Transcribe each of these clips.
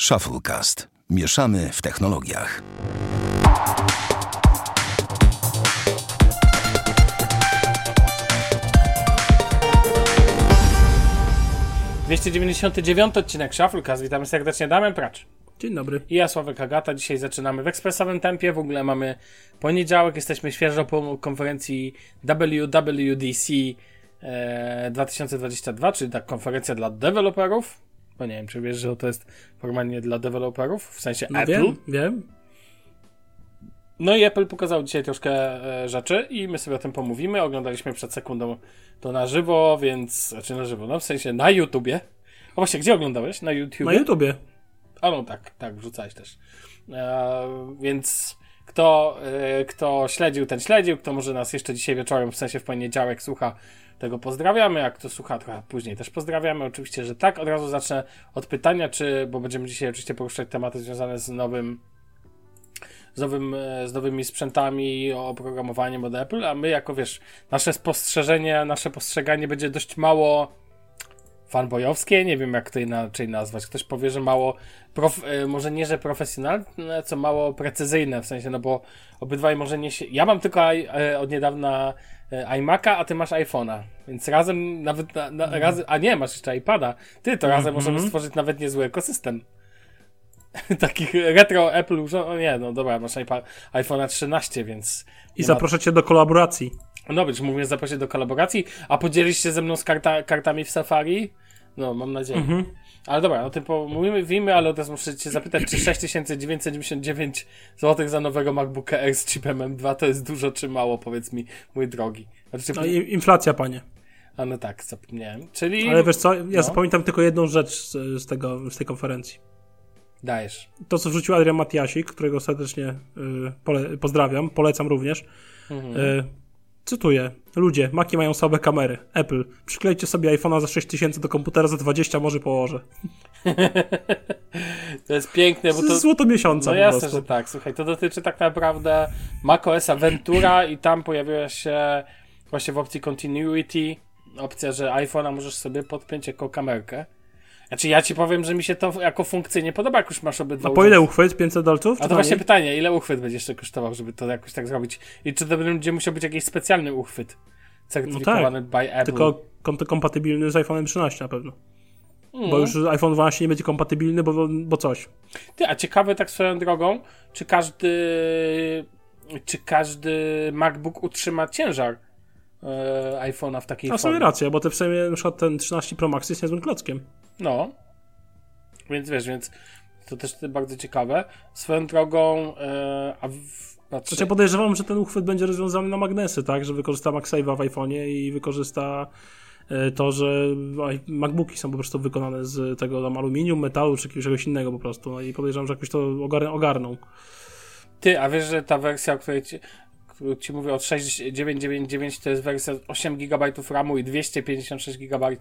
Shufflecast. Mieszamy w technologiach. Dwieście dziewięćdziesiąty dziewiąty odcinek Shufflecast. Witamy serdecznie, Damian Pracz. Dzień dobry. I ja, Sławek Agata. Dzisiaj zaczynamy w ekspresowym tempie. W ogóle mamy poniedziałek, jesteśmy świeżo po konferencji WWDC e, 2022, czyli ta konferencja dla deweloperów. Bo nie wiem, czy wiesz, że to jest formalnie dla deweloperów, w sensie No Apple. wiem, wiem. No i Apple pokazał dzisiaj troszkę e, rzeczy i my sobie o tym pomówimy. Oglądaliśmy przed sekundą to na żywo, więc, znaczy na żywo, no w sensie na YouTubie. O właśnie, gdzie oglądałeś? Na YouTubie? Na YouTubie. A no tak, tak, wrzucałeś też. E, więc kto, e, kto śledził, ten śledził, kto może nas jeszcze dzisiaj wieczorem, w sensie w poniedziałek słucha, tego pozdrawiamy, jak kto słucha trochę później też pozdrawiamy, oczywiście, że tak. Od razu zacznę od pytania, czy, bo będziemy dzisiaj oczywiście poruszać tematy związane z nowym z, nowym, e, z nowymi sprzętami, oprogramowaniem od Apple, a my jako, wiesz, nasze spostrzeżenie, nasze postrzeganie będzie dość mało fanboyowskie, nie wiem jak to inaczej nazwać. Ktoś powie, że mało, prof, e, może nie, że profesjonalne, co mało precyzyjne, w sensie, no bo obydwaj może nie się... Ja mam tylko e, od niedawna e, iMac'a, a ty masz iPhone'a, więc razem nawet, na, na, razem, a nie, masz jeszcze iPada. Ty, to razem możemy stworzyć nawet niezły ekosystem. Takich retro Apple urządzeń, o nie, no dobra, masz iPhone'a 13, więc... I nie ma- zaproszę cię do kolaboracji. no być, mówię zaprosić do kolaboracji, a podzielisz się ze mną z karta, kartami w Safari? No, mam nadzieję. Mhm. Ale dobra, o tym pomówimy, ale teraz muszę cię zapytać, czy 6999 zł za nowego MacBooka Air z chipem M2 to jest dużo czy mało, powiedz mi, mój drogi. Znaczy, No inflacja, panie. A no tak, zapomniałem. Czyli Ale wiesz co, ja No. zapamiętam tylko jedną rzecz z, z, tego, z tej konferencji. dajesz. To, co wrzucił Adrian Matiasik, którego serdecznie y, pole, pozdrawiam, polecam również. Mhm. Y, cytuję. Ludzie, Maki mają słabe kamery. Apple, przyklejcie sobie iPhone'a za 6000 do komputera, za 20 może położę. To jest piękne, bo To złoto miesiąca No jasne, że tak. Słuchaj, to dotyczy tak naprawdę macOSa Ventura i tam pojawia się właśnie w opcji Continuity opcja, że iPhone'a możesz sobie podpiąć jako kamerkę. Znaczy ja ci powiem, że mi się to jako funkcja nie podoba, jak już masz obydwa A po ile uchwyt? 500 dolców? A to właśnie pytanie, ile uchwyt będzie jeszcze kosztował, żeby to jakoś tak zrobić? I czy to będzie musiał być jakiś specjalny uchwyt certyfikowany by Apple? No tak, Tylko kom kompatybilny z iPhone'em 13 na pewno. Mm. Bo już iPhone 12 nie będzie kompatybilny, bo, bo coś. Ty, a ciekawe tak swoją drogą, czy każdy czy każdy MacBook utrzyma ciężar e, iPhone'a w takiej A w sumie formie? racja, bo te w sumie na przykład ten 13 Pro Max jest niezłym klockiem. No. Więc wiesz, więc to też bardzo ciekawe. Swoją drogą, e, a w, patrzę, Znaczy ja podejrzewam, że ten uchwyt będzie rozwiązany na magnesy, tak? Że wykorzysta MagSave'a w iPhone'ie i wykorzysta e, to, że MacBooki są po prostu wykonane z tego tam aluminium, metalu czy czegoś innego po prostu. No i podejrzewam, że jakoś to ogar ogarną. Ty, a wiesz, że ta wersja, o której ci, ci mówię od 6999 to jest wersja 8 GB RAMu i 256 GB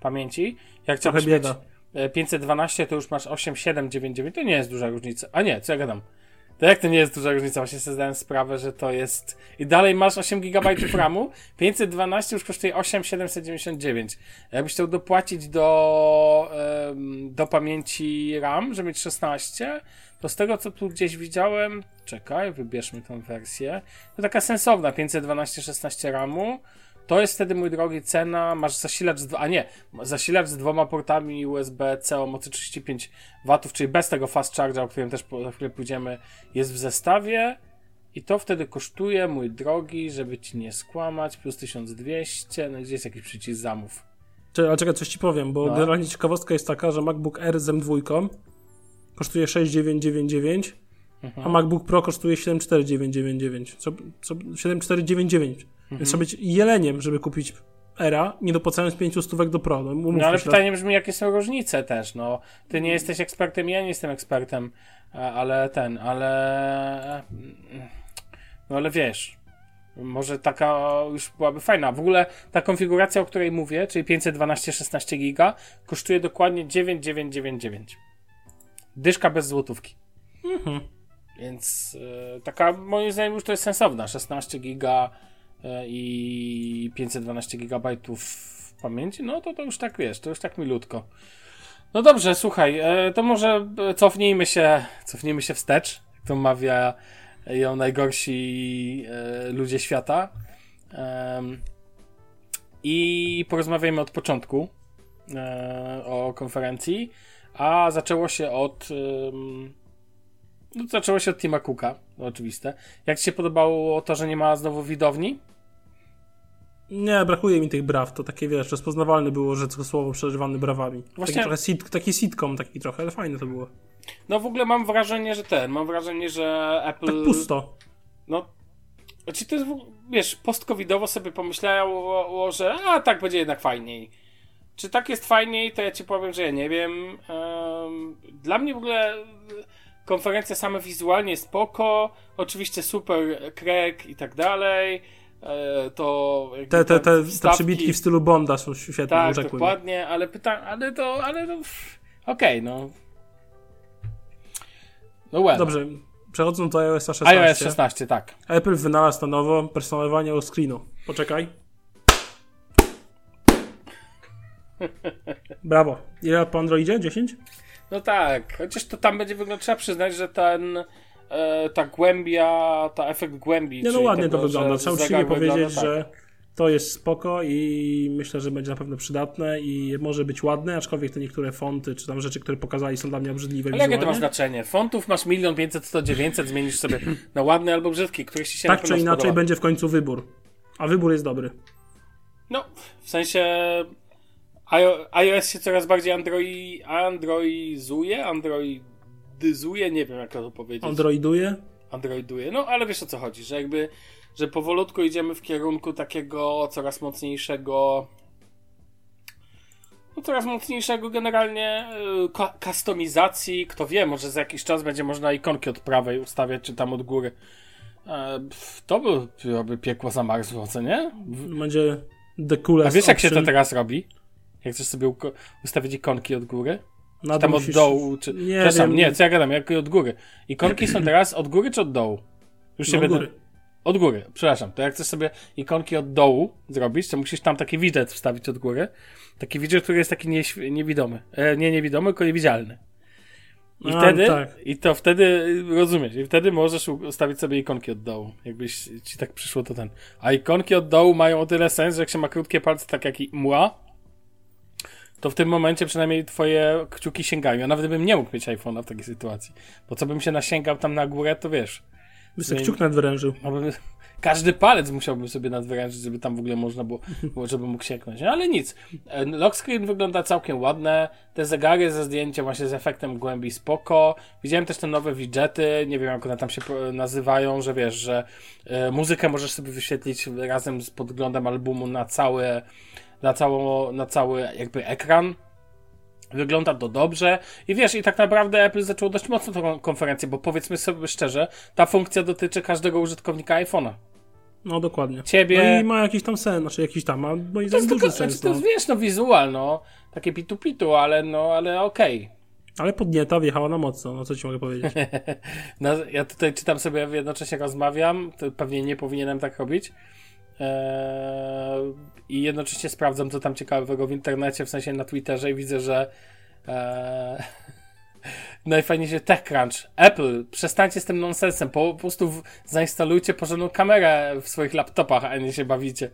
pamięci. Jak chciałbyś mieć bieda. e, 512, to już masz 8799. To nie jest duża różnica. A nie, co ja gadam? To jak to nie jest duża różnica? Właśnie sobie zdałem sprawę, że to jest... I dalej masz 8 GB RAMu, 512 już kosztuje 8799. Jakbyś chciał dopłacić do, do pamięci RAM, żeby mieć 16, to z tego, co tu gdzieś widziałem... Czekaj, wybierzmy tą wersję. To taka sensowna, 512 16 RAMu. To jest wtedy, mój drogi, cena. Masz zasilacz z, dwa- a nie, zasilacz z dwoma portami USB-C o mocy 35 W, czyli bez tego fast charger, o którym też po, za chwilę pójdziemy, jest w zestawie. I to wtedy kosztuje, mój drogi, żeby ci nie skłamać, plus 1200. No i gdzie jest jakiś przycisk zamów? Czekaj, ale czekaj, coś ci powiem, bo No. generalnie ciekawostka jest taka, że MacBook Air z M2 kosztuje 6999, Mhm. a MacBook Pro kosztuje 7499. Co, co, 7499. Więc trzeba być jeleniem, żeby kupić Era, nie dopłacając 500 stówek do Pro. No, No ale się. pytanie brzmi, jakie są różnice też, no. Ty nie jesteś ekspertem, ja nie jestem ekspertem, e, ale ten, ale... No ale wiesz, może taka już byłaby fajna. W ogóle ta konfiguracja, o której mówię, czyli 512 16 giga, kosztuje dokładnie 9999. Dyszka bez złotówki. Mhm. Więc e, taka moim zdaniem już to jest sensowna. 16 giga e, i 512 gigabajtów pamięci, no to to już tak wiesz, to już tak milutko. No dobrze, słuchaj, e, to może cofnijmy się, cofnijmy się wstecz, jak to mawia ją najgorsi ludzie świata. I porozmawiajmy od początku o konferencji, a zaczęło się od no, zaczęło się od Tima Cooka, oczywiste. Jak Ci się podobało to, że nie ma znowu widowni? Nie, brakuje mi tych braw. To takie, wiesz, rozpoznawalne było, że co słowo przeżywane brawami. Właśnie... Taki, trochę sit, taki sitcom, taki trochę, ale fajne to było. No w ogóle mam wrażenie, że ten, mam wrażenie, że Apple... Tak pusto. No, znaczy to jest, wiesz, post-covidowo sobie pomyślało, że a tak będzie jednak fajniej. Czy tak jest fajniej, to ja ci powiem, że ja nie wiem. Dla mnie w ogóle konferencja sama wizualnie spoko, oczywiście super krek i tak dalej E, to... Te, te, te, te przybitki w stylu Bonda są świetne, Tak, dokładnie, ale pytam, ale to, ale to... Okej, okay, no... No well. Dobrze, przechodząc do iOS 16. iOS 16, tak. Apple wynalazł na nowo personalowanie o screenu. Poczekaj. Brawo. Ile lat po Androidzie? 10? No tak, chociaż to tam będzie wyglądać, trzeba przyznać, że ten e, ta głębia, ta efekt głębi. Nie, no ładnie tego, to wygląda. Trzeba uczciwie powiedzieć, tak. że to jest spoko i myślę, że będzie na pewno przydatne i może być ładne, aczkolwiek te niektóre fonty, czy tam rzeczy, które pokazali są dla mnie obrzydliwe Ale jakie to ma znaczenie? Fontów masz milion pięćset, sto dziewięćset, zmienisz sobie na ładny albo brzydki, który się Tak czy inaczej spodoba. będzie w końcu wybór. A wybór jest dobry. No, w sensie iOS się coraz bardziej androi, androizuje, android androidyzuje, nie wiem jak to powiedzieć. Androiduje? Androiduje, no ale wiesz o co chodzi, że jakby, że powolutku idziemy w kierunku takiego coraz mocniejszego no, coraz mocniejszego generalnie yy, kustomizacji, kto wie, może za jakiś czas będzie można ikonki od prawej ustawiać, czy tam od góry. E, to by, by piekło zamarzło, co nie? Będzie the coolest A wiesz jak option. się to teraz robi? Jak chcesz sobie ustawić ikonki od góry? Na tam musisz... od dołu, czy... Nie Przepraszam, wiem. nie, co ja gadam, jak od góry. Ikonki są teraz od góry czy od dołu? Już się no, będę... Od góry. Od góry, przepraszam. To jak chcesz sobie ikonki od dołu zrobić, to musisz tam taki widget wstawić od góry. Taki widget, który jest taki nie, niewidomy. E, nie niewidomy, tylko niewidzialny. I A, wtedy, tak. i to wtedy, rozumiesz, i wtedy możesz ustawić sobie ikonki od dołu, jakbyś ci tak przyszło to ten. A ikonki od dołu mają o tyle sens, że jak się ma krótkie palce, tak jak i mła, to w tym momencie przynajmniej twoje kciuki sięgają. Ja nawet bym nie mógł mieć iPhone'a w takiej sytuacji. Bo co bym się nasięgał tam na górę, to wiesz. By sobie kciuk nadwyrężył. No, każdy palec musiałbym sobie nadwyrężyć, żeby tam w ogóle można było, żeby mógł sięgnąć. No, ale nic. E, lock screen wygląda całkiem ładne. Te zegary ze zdjęciem właśnie z efektem głębi spoko. Widziałem też te nowe widgety, nie wiem jak one tam się nazywają, że wiesz, że e, muzykę możesz sobie wyświetlić razem z podglądem albumu na całe na, cało, na cały jakby ekran. Wygląda to dobrze i wiesz, i tak naprawdę Apple zaczęło dość mocno tą konferencję, bo powiedzmy sobie szczerze, ta funkcja dotyczy każdego użytkownika iPhone'a. No dokładnie. Ciebie. No i ma jakiś tam sens, znaczy jakiś tam, ma moim zdaniem duży tylko, sens. Znaczy, to jest, wiesz, no wizual, no, takie pitu-pitu, ale no, ale okej. Okay. Ale podnieta wjechała na mocno, no co ci mogę powiedzieć. no, ja tutaj czytam sobie, jednocześnie rozmawiam, to pewnie nie powinienem tak robić. Eee, I jednocześnie sprawdzam, co tam ciekawego w internecie, w sensie na Twitterze i widzę, że eee, najfajniejszy TechCrunch. Apple, przestańcie z tym nonsensem, po, po prostu w, zainstalujcie porządną kamerę w swoich laptopach, a nie się bawicie.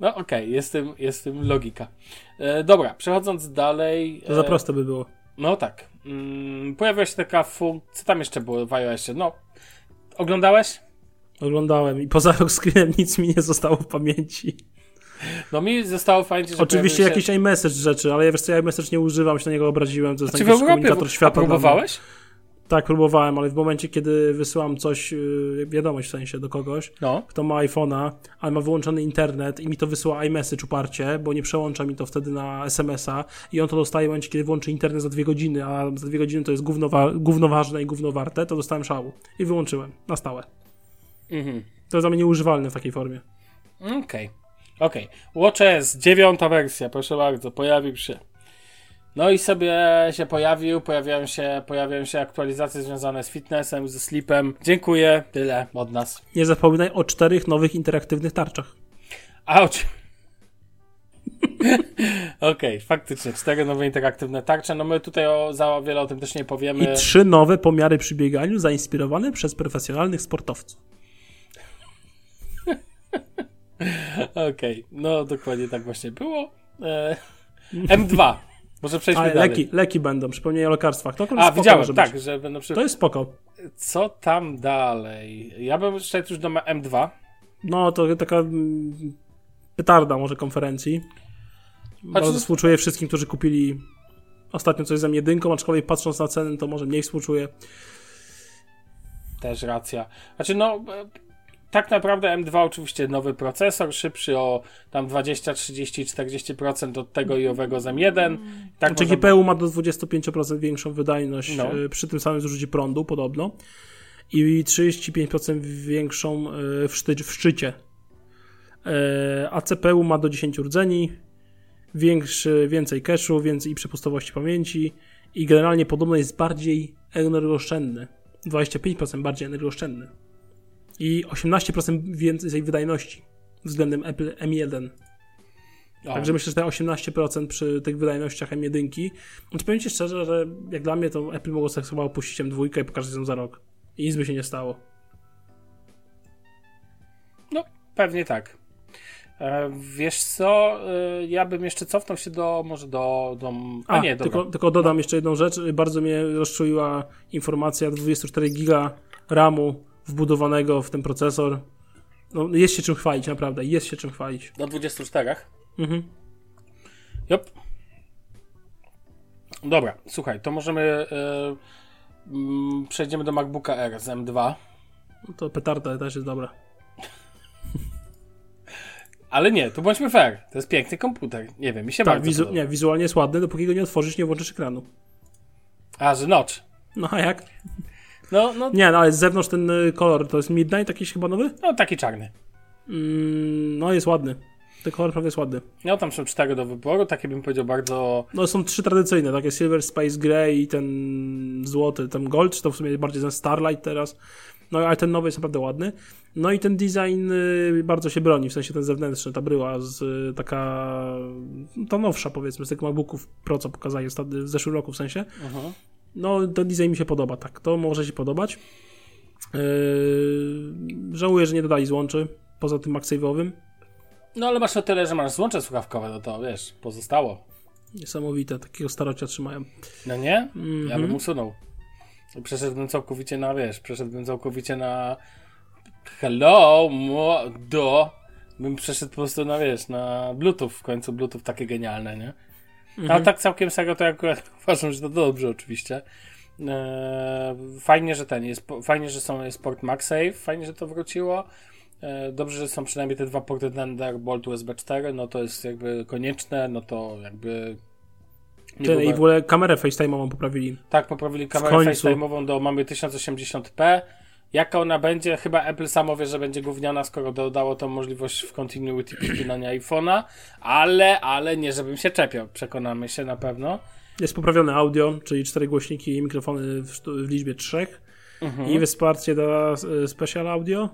No okej, okay, jest, tym, jest tym logika. E, dobra, przechodząc dalej. To za e, proste by było. No tak. Mm, pojawiła się taka funkcja. Co tam jeszcze było w iOSie? No. Oglądałeś? Oglądałem i poza screenem nic mi nie zostało w pamięci. No mi zostało w pamięci, że Oczywiście się... jakiś iMessage rzeczy, ale ja wiesz co, iMessage nie używam, się na niego obraziłem, to jest znaczy, komunikator świata. A próbowałeś? Tak, próbowałem, ale w momencie, kiedy wysyłam coś, y, wiadomość w sensie do kogoś, no. kto ma iPhone'a, ale ma wyłączony internet i mi to wysyła iMessage uparcie, bo nie przełącza mi to wtedy na SMS-a i on to dostaje w momencie, kiedy włączy internet za dwie godziny, a za dwie godziny to jest gówno, wa gówno ważne i gówno warte, to dostałem szału i wyłączyłem na stałe. Mhm. To jest dla mnie nieużywalne w takiej formie. Okej. Okay. Okej. Okay. WatchOS, dziewiąta wersja, proszę bardzo, pojawił się. No i sobie się pojawił, pojawiają się, pojawiają się aktualizacje związane z fitnessem, ze sleepem. Dziękuję, tyle od nas. Nie zapominaj o czterech nowych interaktywnych tarczach. Auć. Okej, faktycznie, cztery nowe interaktywne tarcze. No my tutaj o, za wiele o tym też nie powiemy. I trzy nowe pomiary przy bieganiu zainspirowane przez profesjonalnych sportowców. Okej, no dokładnie tak właśnie było. E, M2. Może przejdźmy Ale dalej. leki, leki będą, przypomnienie o lekarstwach. To akurat A, spoko widziałem, tak, być. że będą przy... To jest spoko. Co tam dalej? Ja bym szedł już do M2. No, to taka mm, petarda może konferencji. Bardzo Znaczy- współczuję wszystkim, którzy kupili ostatnio coś za jedynką, aczkolwiek patrząc na ceny, to może mniej współczuję. Też racja. Znaczy, no, e, tak naprawdę M2 oczywiście nowy procesor, szybszy o tam 20, 30, 40% od tego i owego z M1. Tak Znaczy można- GPU ma do 25% większą wydajność No. e, przy tym samym zużyciu prądu podobno i 35% większą e, w, szty, w szczycie. E, A CPU ma do 10 rdzeni, większy, więcej cache'u, więcej i przepustowości pamięci i generalnie podobno jest bardziej energooszczędny. 25% bardziej energooszczędny. I 18% więcej wydajności względem Apple M1. O, Także myślę, że te 18% przy tych wydajnościach M1. Znaczy powiem Ci szczerze, że jak dla mnie to Apple mogło sobie chyba opuścić M2 i pokazać ją za rok. I nic by się nie stało. No, pewnie tak. E, wiesz co, e, ja bym jeszcze cofnął się do, może do, do a, A, nie, dobra. tylko, tylko dodam jeszcze jedną rzecz. Bardzo mnie rozczuliła informacja 24 giga RAMu wbudowanego w ten procesor. No, jest się czym chwalić, naprawdę. Jest się czym chwalić. Do 24. Mhm. Jop. Dobra, słuchaj, to możemy e, mm, przejdziemy do MacBooka R z M2. No to petarda też jest dobra. Ale nie, tu bądźmy fair. To jest piękny komputer. Nie wiem, mi się Tak, bardzo wizu- podoba. nie, wizualnie jest ładny, dopóki go nie otworzysz, nie włączysz ekranu. A, że notch. No a jak? No, no, Nie, no ale z zewnątrz ten y, kolor to jest Midnight, jakiś chyba nowy? no taki czarny. Mm, no jest ładny. Ten kolor prawie jest ładny. No tam są cztery do wyboru, takie bym powiedział bardzo... No są trzy tradycyjne, takie Silver, Space Grey i ten złoty, ten Gold, czy to w sumie bardziej ten Starlight teraz. No ale ten nowy jest naprawdę ładny. No i ten design y, bardzo się broni, w sensie ten zewnętrzny, ta bryła z y, taka, to nowsza powiedzmy, z tych MacBooków Pro, co pokazali w zeszłym roku w sensie. Mhm. No ten design mi się podoba, tak, to może się podobać. Yy, żałuję, że nie dodali złączy, poza tym MagSave'owym. No ale masz o tyle, że masz złącze słuchawkowe, no to wiesz, pozostało. Niesamowite, takiego starocia trzymają. No nie? Ja Mhm. bym usunął. Przeszedłbym całkowicie na, wiesz, przeszedłbym całkowicie na hello, do. Bym przeszedł po prostu na, wiesz, na Bluetooth, w końcu Bluetooth takie genialne, nie? Mhm. Ale tak całkiem serio to akurat uważam, że to dobrze oczywiście. Eee, fajnie, że ten jest, fajnie, że są, jest port MagSafe, fajnie, że to wróciło. Eee, dobrze, że są przynajmniej te dwa porty Thunderbolt USB 4, no to jest jakby konieczne, no to jakby... Tyle, I w ogóle kamerę FaceTime'ową poprawili. tak, poprawili kamerę. FaceTime'ową do mamy 1080p. Jaka ona będzie? Chyba Apple samo wie, że będzie gówniana, skoro dodało tą możliwość w continuity przypinania iPhone'a, ale, ale nie, żebym się czepiał. Przekonamy się na pewno. Jest poprawione audio, czyli cztery głośniki i mikrofony w, w liczbie trzech. Mhm. I wsparcie dla e, Special Audio.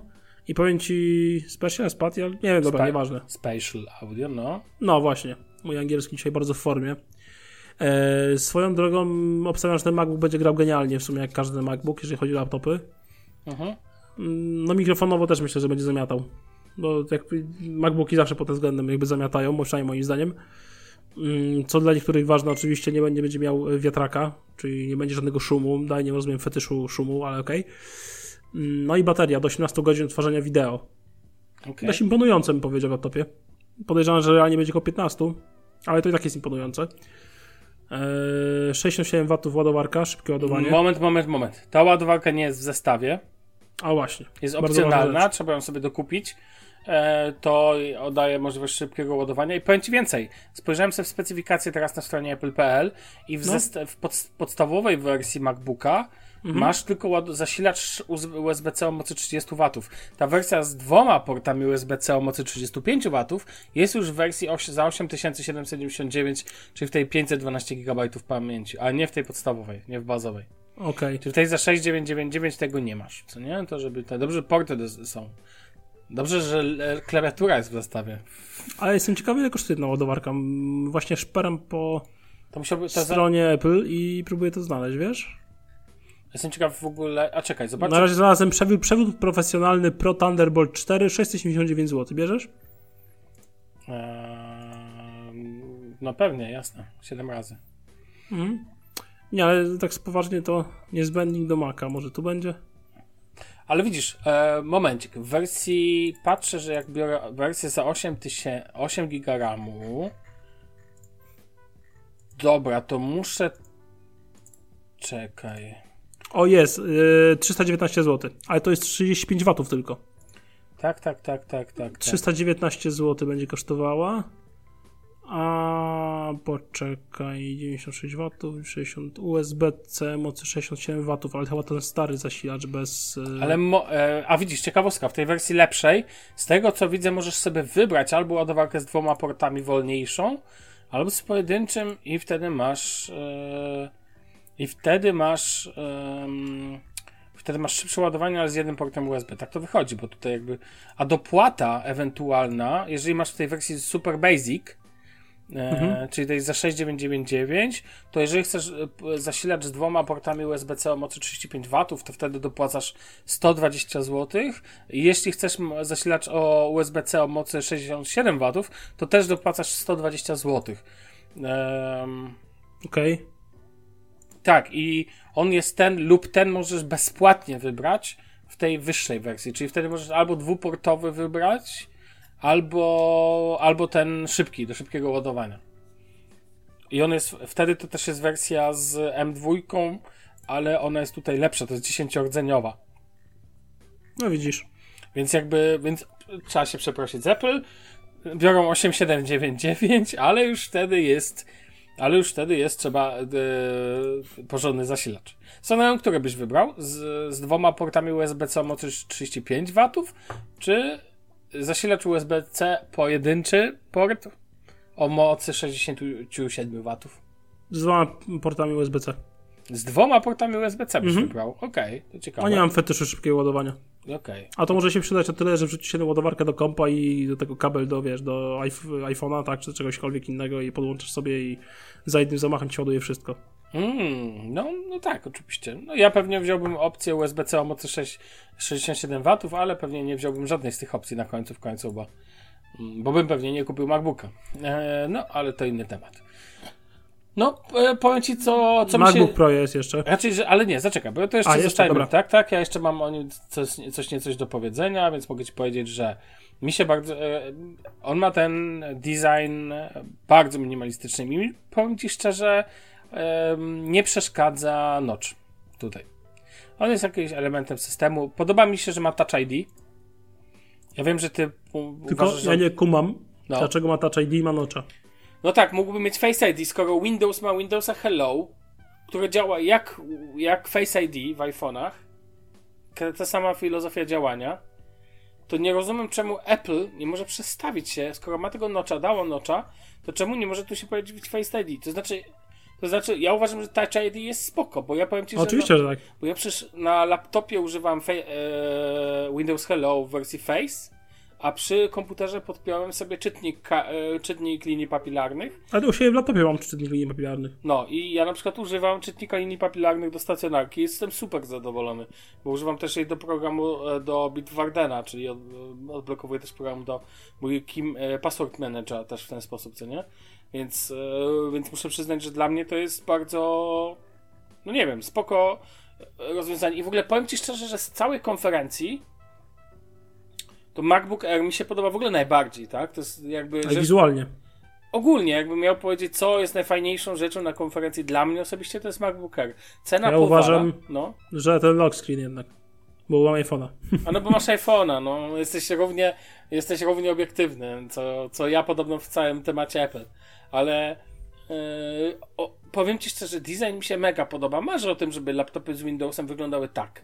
I powiem ci Special, Spatial, nie wiem, dobra, Spa- nieważne. Spatial audio, no. No właśnie, mój angielski dzisiaj bardzo w formie. E, swoją drogą obstawiam, że ten MacBook będzie grał genialnie w sumie jak każdy MacBook, jeżeli chodzi o laptopy. Mhm. Mm, No mikrofonowo też myślę, że będzie zamiatał. Bo jak MacBooki zawsze pod tym względem jakby zamiatają, przynajmniej moim zdaniem. Mm, Co dla niektórych ważne, oczywiście nie będzie, będzie miał wiatraka, czyli nie będzie żadnego szumu. Dalej nie rozumiem fetyszu szumu, ale okej. Mm, No i bateria do 18 godzin odtwarzania wideo. Okay. Dość imponujące bym powiedział w laptopie. Podejrzewam, że realnie będzie około 15, ale to i tak jest imponujące. Eee, 67 W ładowarka, szybkie ładowanie. Moment, moment, moment. Ta ładowarka nie jest w zestawie. A właśnie. Jest opcjonalna, trzeba ją sobie dokupić. E, to daje możliwość szybkiego ładowania. I powiem Ci więcej. Spojrzałem sobie w specyfikację teraz na stronie apple.pl i w, No. w pod- podstawowej wersji MacBooka Mhm. masz tylko zasilacz USB-C o mocy 30 W. Ta wersja z dwoma portami USB-C o mocy 35 W jest już w wersji za 8779, czyli w tej 512 GB pamięci, a nie w tej podstawowej, nie w bazowej. Okej. W tej za 6999 tego nie masz, co nie? To żeby te dobrze porty są. Dobrze, że klawiatura jest w zestawie. Ale jestem ciekawy, ile kosztuje jedna ładowarka. Właśnie szperam po To musiałby... To za... stronie Apple i próbuję to znaleźć, wiesz? Jestem ciekaw w ogóle... A czekaj, zobacz. Na razie znalazłem przewód, przewód profesjonalny Pro Thunderbolt 4, 679 zł. Bierzesz? Eee, no pewnie, jasne. 7 razy. Mhm. Nie, ale tak poważnie to niezbędnik do Maca. Może tu będzie? Ale widzisz, e, momencik. W wersji... Patrzę, że jak biorę wersję za 8, tysię... 8 giga RAMu... Dobra, to muszę... Czekaj. O, jest. Yy, 319 zł. Ale to jest 35 watów tylko. Tak, tak, tak, tak, tak. tak. 319 zł będzie kosztowała. A poczekaj, 96 W, 60 USB-C, mocy 67 W, ale chyba ten stary zasilacz bez. y, Ale mo- e, a widzisz, ciekawostka, w tej wersji lepszej, z tego co widzę, możesz sobie wybrać albo ładowarkę z dwoma portami wolniejszą, albo z pojedynczym i wtedy masz e, i wtedy masz em, wtedy masz szybsze ładowanie, ale z jednym portem USB. Tak to wychodzi, bo tutaj jakby a dopłata ewentualna, jeżeli masz w tej wersji Super Basic, E, czyli tej za 6999, to jeżeli chcesz e, zasilacz z dwoma portami USB-C o mocy 35 W, to wtedy dopłacasz 120 zł. Jeśli chcesz zasilacz o USB-C o mocy 67 W, to też dopłacasz 120 zł. Ehm, Okej. tak, i on jest ten lub ten możesz bezpłatnie wybrać w tej wyższej wersji, czyli wtedy możesz albo dwuportowy wybrać, albo, albo ten szybki, do szybkiego ładowania. I on jest, wtedy to też jest wersja z M2, ale ona jest tutaj lepsza, to jest 10-rdzeniowa. No widzisz. Więc jakby, więc trzeba się przeprosić z Apple. Biorą 8799, ale już wtedy jest, ale już wtedy jest trzeba e, porządny zasilacz. Soneon, który byś wybrał? Z, z dwoma portami USB-C o mocy 35 W, czy zasilacz USB-C pojedynczy port o mocy 67 W? Z dwoma portami USB-C. Z dwoma portami USB-C byś wybrał. Okej, to ciekawe. A nie mam fetyszu szybkiego ładowania. Okej. A to może się przydać o tyle, że wrzuci się ładowarkę do kompa i do tego kabel do, wiesz, do iPh- iPhone'a, tak, czy czegośkolwiek innego i podłączysz sobie i za jednym zamachem ci ładuje wszystko. Mm, no, no tak, oczywiście. No ja pewnie wziąłbym opcję USB-C o mocy 6, 67 W, ale pewnie nie wziąłbym żadnej z tych opcji na końcu w końcu, bo, mm, bo bym pewnie nie kupił MacBooka. E, no, ale to inny temat. No, e, powiem ci, co, co mi MacBook się... Pro jest jeszcze. Raczej, że, ale nie, zaczekaj, bo to jeszcze A, jeszcze, zostajmy, dobra. tak, tak, ja jeszcze mam o nim coś, coś niecoś do powiedzenia, więc mogę ci powiedzieć, że mi się bardzo, e, on ma ten design bardzo minimalistyczny mi, powiem ci szczerze, nie przeszkadza notch tutaj. On jest jakimś elementem systemu, podoba mi się, że ma Touch ID, ja wiem, że ty Tylko uważasz, że... ja nie kumam, No. dlaczego ma Touch ID i ma nocza. No tak, mógłby mieć Face ID, skoro Windows ma Windowsa Hello, które działa jak, jak Face ID w iPhone'ach, ta sama filozofia działania, to nie rozumiem, czemu Apple nie może przestawić się, skoro ma tego nocza, dało nocza, to czemu nie może tu się pojawić Face ID? To znaczy, to znaczy, ja uważam, że Touch ID jest spoko, bo ja powiem ci, że... Oczywiście, no, że tak. bo ja przecież na laptopie używam e, Windows Hello w wersji Face, a przy komputerze podpiąłem sobie czytnik, e, czytnik linii papilarnych. Ale u siebie w laptopie mam czytnik linii papilarnych. No i ja na przykład używam czytnika linii papilarnych do stacjonarki. Jestem super zadowolony, bo używam też jej do programu e, do Bitwardena, czyli od, odblokowuję też program do mój Kim e, Password Manager też w ten sposób, co nie? Więc, e, więc muszę przyznać, że dla mnie to jest bardzo, no nie wiem, spoko rozwiązanie. I w ogóle powiem Ci szczerze, że z całej konferencji to MacBook Air mi się podoba w ogóle najbardziej, tak? To jest jakby Ale rzecz, wizualnie. ogólnie, jakbym miał powiedzieć, co jest najfajniejszą rzeczą na konferencji dla mnie osobiście, to jest MacBook Air. Cena Ja powala, uważam- no. Że ten lock screen jednak. Bo mam iPhone'a. A no bo masz iPhone'a, no. Jesteś równie, jesteś równie obiektywny, co, co ja podobno w całym temacie Apple. Ale yy, o, powiem Ci szczerze, design mi się mega podoba. Marzę o tym, żeby laptopy z Windowsem wyglądały tak.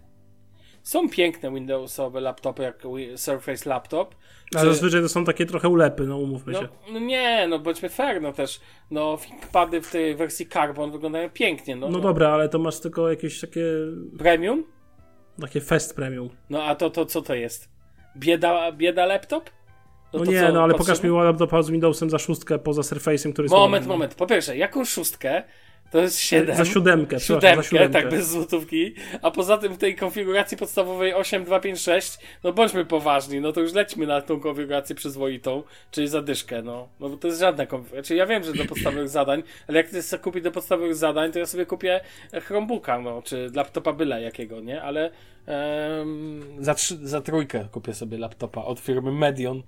Są piękne Windowsowe laptopy, jak Surface Laptop. A Czy- zazwyczaj to są takie trochę ulepy, no umówmy No, się. no nie, no bądźmy fair, no też. No, ThinkPady w tej wersji Carbon wyglądają pięknie, no. No no. dobra, ale to masz tylko jakieś takie, Premium? takie fest premium. No a to, to co to jest? bieda, bieda laptop? No, to nie, co, no ale pokaż mi laptopa z Windowsem za szóstkę poza Surface'em, który jest Moment, normalny. moment. Po pierwsze, jaką szóstkę? To jest 7. Za siódemkę, Siódemkę, za siódemkę. tak, bez złotówki. A poza tym w tej konfiguracji podstawowej 8256, no bądźmy poważni, no to już lećmy na tą konfigurację przyzwoitą, czyli zadyszkę, no. No bo to jest żadna konfiguracja. Znaczy ja wiem, że do podstawowych zadań, ale jak chcesz kupić do podstawowych zadań, to ja sobie kupię Chromebooka, no, czy laptopa byle jakiego, nie? Ale em, za, trzy, za trójkę kupię sobie laptopa od firmy Medion.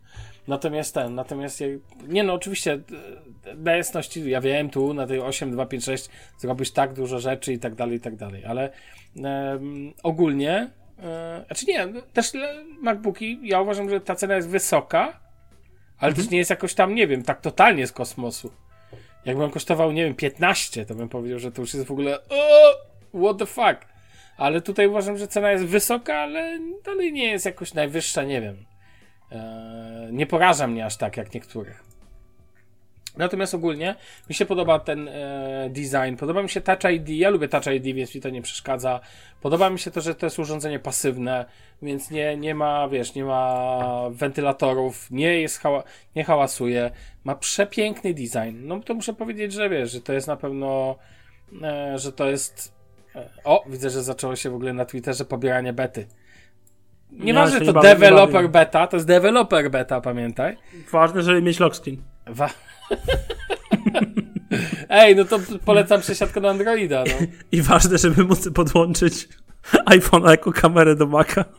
Natomiast ten, natomiast ja, nie no, oczywiście e, dla jasności, ja wiem tu na tej 8256 zrobisz tak dużo rzeczy i tak dalej, i tak dalej, ale em, ogólnie, e, znaczy nie, też MacBooki, ja uważam, że ta cena jest wysoka, ale też nie jest jakoś tam, nie wiem, tak totalnie z kosmosu. Jakby on kosztował, nie wiem, 15, to bym powiedział, że to już jest w ogóle o, what the fuck. Ale tutaj uważam, że cena jest wysoka, ale dalej nie jest jakoś najwyższa, nie wiem. Eee, nie poraża mnie aż tak jak niektórych. Natomiast ogólnie mi się podoba ten e, design, podoba mi się Touch ID, ja lubię Touch ID, więc mi to nie przeszkadza. Podoba mi się to, że to jest urządzenie pasywne, więc nie, nie ma, wiesz, nie ma wentylatorów, nie jest hała, nie hałasuje, ma przepiękny design. No to muszę powiedzieć, że wiesz, że to jest na pewno, e, że to jest o, widzę, że zaczęło się w ogóle na Twitterze pobieranie bety. Nieważne, się to nie developer bawię. beta, to jest developer beta, pamiętaj. Ważne, żeby mieć lock screen. Wa- Ej, no to polecam przesiadkę na Androida, no. I ważne, żeby móc podłączyć iPhone'a jako kamerę do Maca.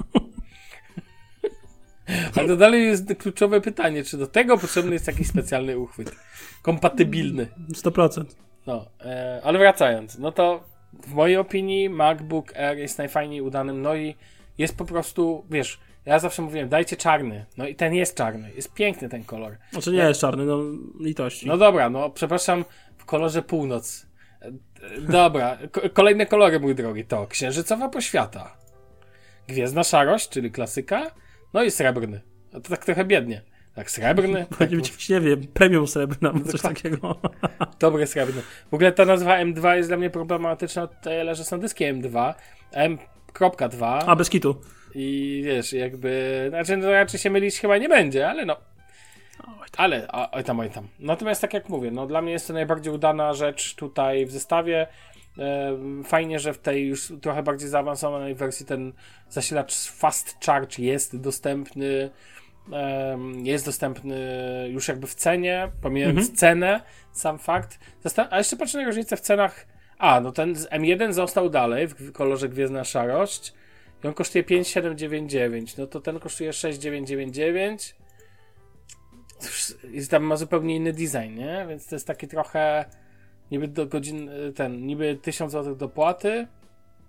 Ale to dalej jest kluczowe pytanie, czy do tego potrzebny jest jakiś specjalny uchwyt. Kompatybilny. 100%. No, e, ale wracając, no to w mojej opinii MacBook Air jest najfajniej udanym, no i jest po prostu, wiesz, ja zawsze mówiłem, dajcie czarny, no i ten jest czarny, jest piękny ten kolor. Znaczy nie jest czarny, no litości. No dobra, no przepraszam, w kolorze północ. Dobra, ko- kolejne kolory, mój drogi, to księżycowa poświata, gwiezdna szarość, czyli klasyka, no i srebrny. No to tak trochę biednie. Tak, srebrny, tak, Będzie być nie wiem, premium srebrna, coś takiego. dobry srebrny. W ogóle ta nazwa M2 jest dla mnie problematyczna tyle, że są dyski M2, M.2 A, bez kitu. i wiesz, jakby, znaczy no, raczej się mylić chyba nie będzie, ale no, Ale, oj tam, oj tam. Natomiast tak jak mówię, no dla mnie jest to najbardziej udana rzecz tutaj w zestawie. Fajnie, że w tej już trochę bardziej zaawansowanej wersji ten zasilacz Fast Charge jest dostępny. Jest dostępny już jakby w cenie, pomijając cenę, sam fakt. Zastan- A jeszcze patrzę na różnicę w cenach. A, no ten z M1 został dalej w kolorze Gwiezdna Szarość. I on kosztuje 5799. No to ten kosztuje 6999 i tam ma zupełnie inny design, nie? Więc to jest taki trochę niby do godzin, ten, niby 1000 zł dopłaty.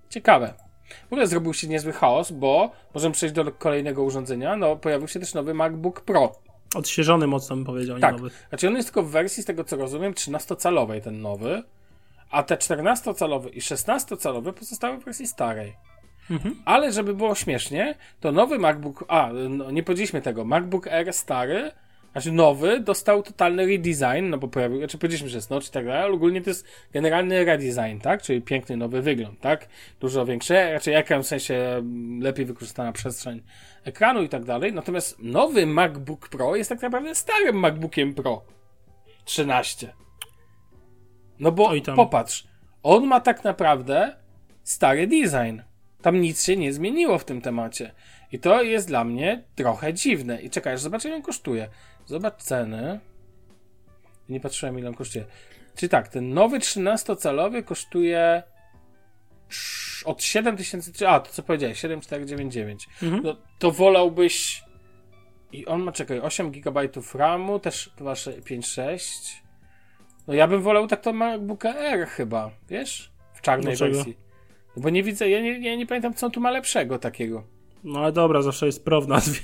Ciekawe. W ogóle zrobił się niezły chaos, bo możemy przejść do kolejnego urządzenia. No, pojawił się też nowy MacBook Pro. Odświeżony mocno bym powiedział, nie Tak. nowy. Znaczy on jest tylko w wersji, z tego co rozumiem, 13-calowej ten nowy, a te 14-calowy i 16-calowy pozostały w wersji starej. Ale żeby było śmiesznie, to nowy MacBook, a no, nie powiedzieliśmy tego, MacBook Air stary, znaczy nowy, dostał totalny redesign, no bo pojawił, znaczy powiedzieliśmy, że jest nocz i tak dalej, ale ogólnie to jest generalny redesign, tak? Czyli piękny nowy wygląd, tak? Dużo większy, raczej ekran w sensie mm, lepiej wykorzystana przestrzeń ekranu i tak dalej. Natomiast nowy MacBook Pro jest tak naprawdę starym MacBookiem Pro 13. No bo popatrz, on ma tak naprawdę stary design. Tam nic się nie zmieniło w tym temacie. I to jest dla mnie trochę dziwne. I czekaj, aż zobaczę ile on kosztuje. Zobacz ceny. Nie patrzyłem ile on kosztuje. Czyli tak, ten nowy 13-calowy kosztuje sz- od 7000, a to co powiedziałeś, 7499. Mhm. No, to wolałbyś i on ma, czekaj, 8 GB RAMu, też chyba 5.6. No ja bym wolał tak to MacBooka Air chyba, wiesz? W czarnej Dlaczego? wersji. No Bo nie widzę, ja nie, ja nie pamiętam co on tu ma lepszego takiego. No ale dobra, zawsze jest pro w nazwie.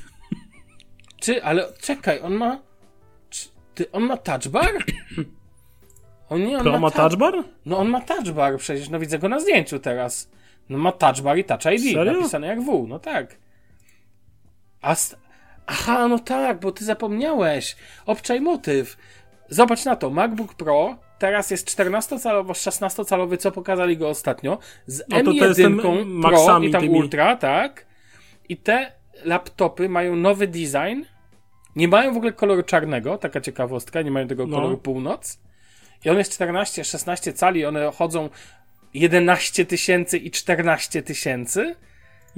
Czy, ale czekaj, on ma. Czy, ty, on ma touch bar? On nie, on Pro ma ta- touch bar? No on ma touch bar przecież, no widzę go na zdjęciu teraz. No ma touch bar i touch ID, Serio? napisane jak W, no tak. A Aha, no tak, bo ty zapomniałeś. Obczaj motyw. Zobacz na to, MacBook Pro teraz jest 14-calowo, 16-calowy, co pokazali go ostatnio, z No to to M1 jest ten Pro i tam tymi. Ultra, tak? I te laptopy mają nowy design. Nie mają w ogóle koloru czarnego, taka ciekawostka, nie mają tego No. koloru północ. I on jest 14, 16 cali, one chodzą 11 tysięcy i 14 tysięcy,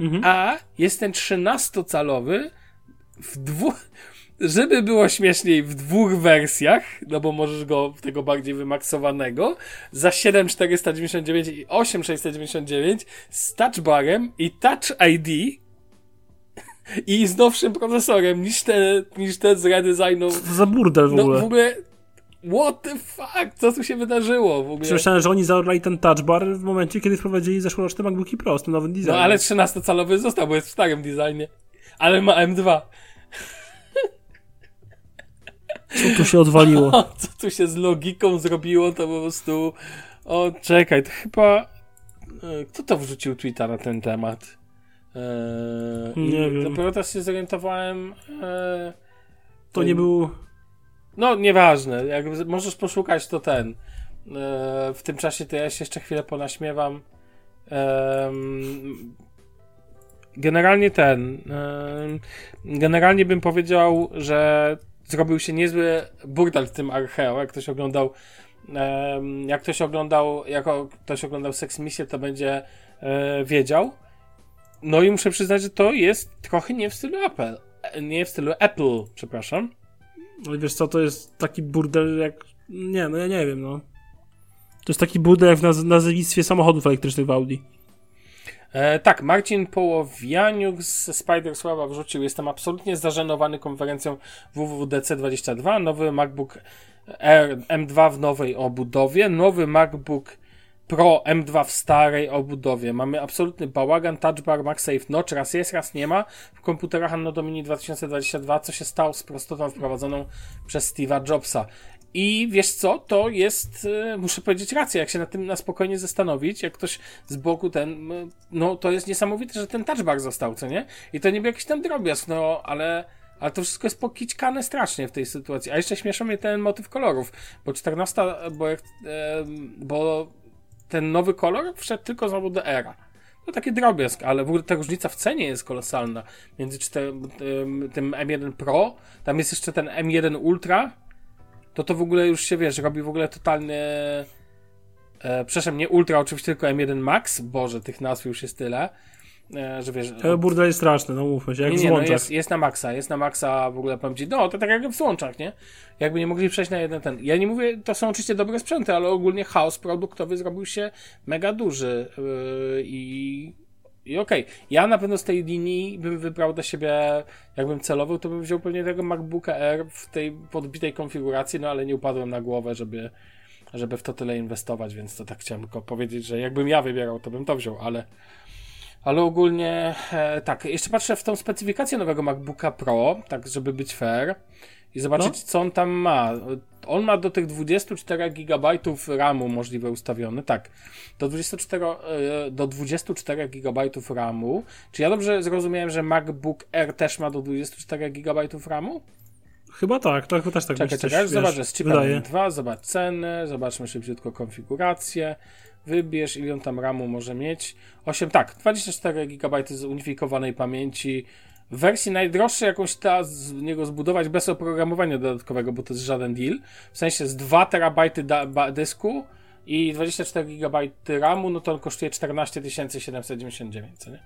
Mhm. a jest ten 13-calowy w dwóch, żeby było śmieszniej, w dwóch wersjach, no bo możesz go tego bardziej wymaksowanego, za 7,499 i 8,699 z touchbarem i touch ID i z nowszym procesorem niż te, niż te z redesignu. Co za burdel w No ogóle? w ogóle, what the fuck, co tu się wydarzyło w ogóle? Przemyślałem, że oni zaorali ten touch bar w momencie, kiedy wprowadzili zeszłoroczne MacBooki Pro z tym nowym No designem. ale 13-calowy został, bo jest w starym designie. Ale ma M2. Co tu się odwaliło? O, co tu się z logiką zrobiło, to po prostu... O, czekaj, to chyba... e, Kto to wrzucił tweeta na ten temat? Eee, Nie wiem. Dopiero teraz się zorientowałem... E, To nie był... No, nieważne. Jak możesz poszukać, to ten. E, w tym czasie to ja się jeszcze chwilę ponaśmiewam. Em, generalnie ten. em, generalnie bym powiedział, że zrobił się niezły burdel w tym Archeo. Jak ktoś oglądał. em, jak ktoś oglądał, jak ktoś oglądał Sex Misję, to będzie wiedział. No i muszę przyznać, że to jest trochę nie w stylu Apple. Nie w stylu Apple, przepraszam. Ale wiesz co, to jest taki burdel jak... Nie, no ja nie wiem, no. To jest taki burdel jak w naz- nazewnictwie samochodów elektrycznych w Audi. E, tak, Marcin Połowianiuk z Spider Sława wrzucił. Jestem absolutnie zażenowany konferencją WWDC22. Nowy MacBook Air M2 w nowej obudowie. Nowy MacBook Pro M2 w starej obudowie. Mamy absolutny bałagan. Touch Bar MagSafe Notch raz jest, raz nie ma. W komputerach Anno Domini 2022. Co się stało z prostotą wprowadzoną przez Steve'a Jobsa? I wiesz co, to jest, e, muszę powiedzieć rację, jak się nad tym na spokojnie zastanowić, jak ktoś z boku ten, m, no to jest niesamowite, że ten touchbar został, co nie? I to nie był jakiś tam drobiazg, no ale, ale to wszystko jest pokićkane strasznie w tej sytuacji. A jeszcze śmiesza mnie ten motyw kolorów, bo 14, bo, jak, e, bo ten nowy kolor wszedł tylko znowu do era. To taki drobiazg, ale w ogóle ta różnica w cenie jest kolosalna między tym, tym M1 Pro, tam jest jeszcze ten M1 Ultra, to to w ogóle już się, wiesz, robi w ogóle totalnie... E, przepraszam, nie Ultra, oczywiście tylko M1 Max. Boże, tych nazw już jest tyle, że wiesz... Ale burdel jest straszny, no mówmy się, jak nie, w no złączach. jest, jest na maksa, jest na maksa w ogóle powiem ci, no to tak jak w złączach, nie? Jakby nie mogli przejść na jeden ten. Ja nie mówię, to są oczywiście dobre sprzęty, ale ogólnie chaos produktowy zrobił się mega duży yy, i, i okej. Ja na pewno z tej linii bym wybrał do siebie, jakbym celował, to bym wziął pewnie tego MacBooka Air w tej podbitej konfiguracji, no ale nie upadłem na głowę, żeby żeby w to tyle inwestować, więc to tak chciałem tylko powiedzieć, że jakbym ja wybierał, to bym to wziął, ale ale ogólnie e, tak, jeszcze patrzę w tą specyfikację nowego MacBooka Pro, tak żeby być fair i zobaczyć No. co on tam ma. On ma do tych 24 GB RAMu możliwe ustawione, tak. Do 24, e, do 24 GB RAMu. Czy ja dobrze zrozumiałem, że MacBook Air też ma do 24 GB RAMu? Chyba tak, to chyba też tak Czekaj, czekaj, zobacz, z chipem wydaje. M2, zobacz cenę, zobaczmy szybciutko konfigurację, wybierz ile on tam RAMu może mieć. 8, tak, 24 GB z unifikowanej pamięci, w wersji najdroższej jakąś ta z niego zbudować bez oprogramowania dodatkowego, bo to jest żaden deal, w sensie z 2 terabajty dysku i 24 GB RAMu, no to on kosztuje 14 799, co nie?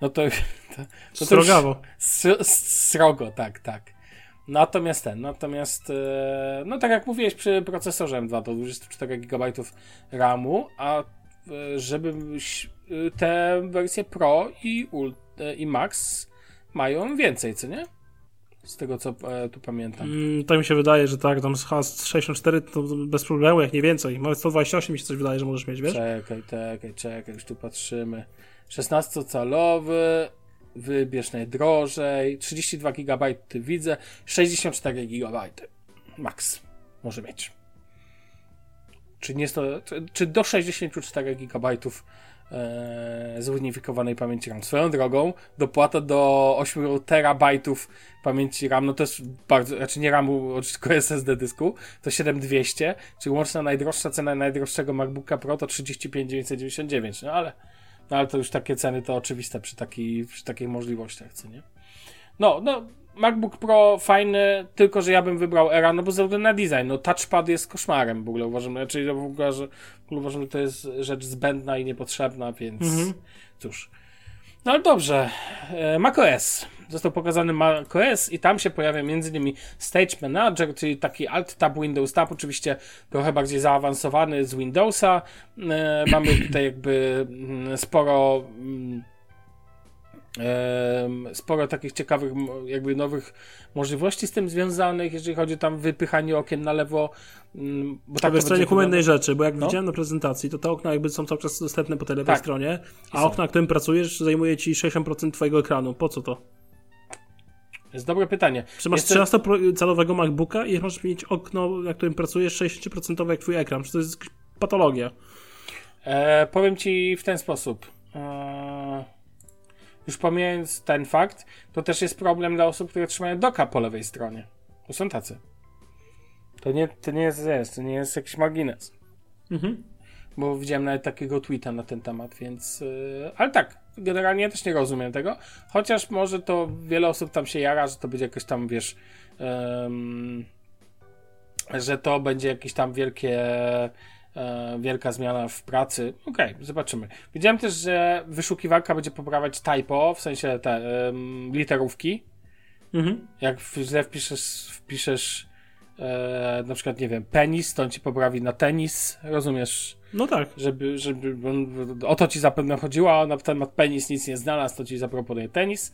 No to, to, to, to już- Srogawo. Srogo, tak, tak. Natomiast ten, natomiast, e, no tak jak mówiłeś przy procesorze M2 to 24 GB RAMu, a e, żeby e, te wersje Pro i, i Max mają więcej, co nie? Z tego co tu pamiętam. Mm, tak mi się wydaje, że tak, tam z has 64 to bez problemu, jak nie więcej. Nawet 128 mi się coś wydaje, że możesz mieć, wiesz? Czekaj, czekaj, czekaj, już tu patrzymy. 16-calowy, wybierz najdrożej, 32 GB widzę, 64 GB max może mieć. Czy, nie czy, do 64 GB e, zunifikowanej pamięci RAM. Swoją drogą, dopłata do 8 terabajtów pamięci RAM, no to jest bardzo, znaczy nie RAMu, tylko SSD dysku, to 7200, czyli łączna najdroższa cena najdroższego MacBooka Pro to 35 999, no ale No ale to już takie ceny to oczywiste przy, taki, przy takich możliwościach, co nie? No, no, MacBook Pro fajny, tylko że ja bym wybrał Era, no bo ze względu na design, no touchpad jest koszmarem w ogóle, uważam, czyli w ogóle, że, w ogóle uważam, że to jest rzecz zbędna i niepotrzebna, więc Mhm. cóż. No ale dobrze, e, macOS. Został pokazany macOS i tam się pojawia m.in. Stage Manager, czyli taki Alt-Tab Windows Tab, oczywiście trochę bardziej zaawansowany z Windowsa. E, mamy tutaj jakby mm, sporo mm, em, sporo takich ciekawych, jakby nowych możliwości z tym związanych, jeżeli chodzi o tam wypychanie okien na lewo. mm, Bo Tak, to jest stronie wyglądać. rzeczy, bo jak No. widziałem na prezentacji, to te okna jakby są cały czas dostępne po tej lewej Tak. stronie, a są. okno, na którym pracujesz, zajmuje ci 60% twojego ekranu. Po co to? Jest dobre pytanie. Czy masz Jeszcze- 13-calowego MacBooka i możesz mieć okno, na którym pracujesz 60% jak twój ekran? Czy to jest jakaś patologia? E, powiem ci w ten sposób. E, już pomijając ten fakt, to też jest problem dla osób, które trzymają doka po lewej stronie. To są tacy. To nie, to nie jest, jest, to nie jest jakiś margines. Mhm. Bo widziałem nawet takiego tweeta na ten temat, więc. Yy, ale tak, generalnie ja też nie rozumiem tego. Chociaż może to wiele osób tam się jara, że to będzie jakoś tam, wiesz. że to będzie jakieś tam wielkie. e, wielka zmiana w pracy. Okej, zobaczymy. Widziałem też, że wyszukiwarka będzie poprawiać typo, w sensie te literówki. Mhm. Jak w- źle wpiszesz, wpiszesz e, na przykład, nie wiem, penis, to on ci poprawi na tenis. Rozumiesz? No tak. żeby, żeby o to ci zapewne chodziło, a na temat penis nic nie znalazł, to ci zaproponuje tenis.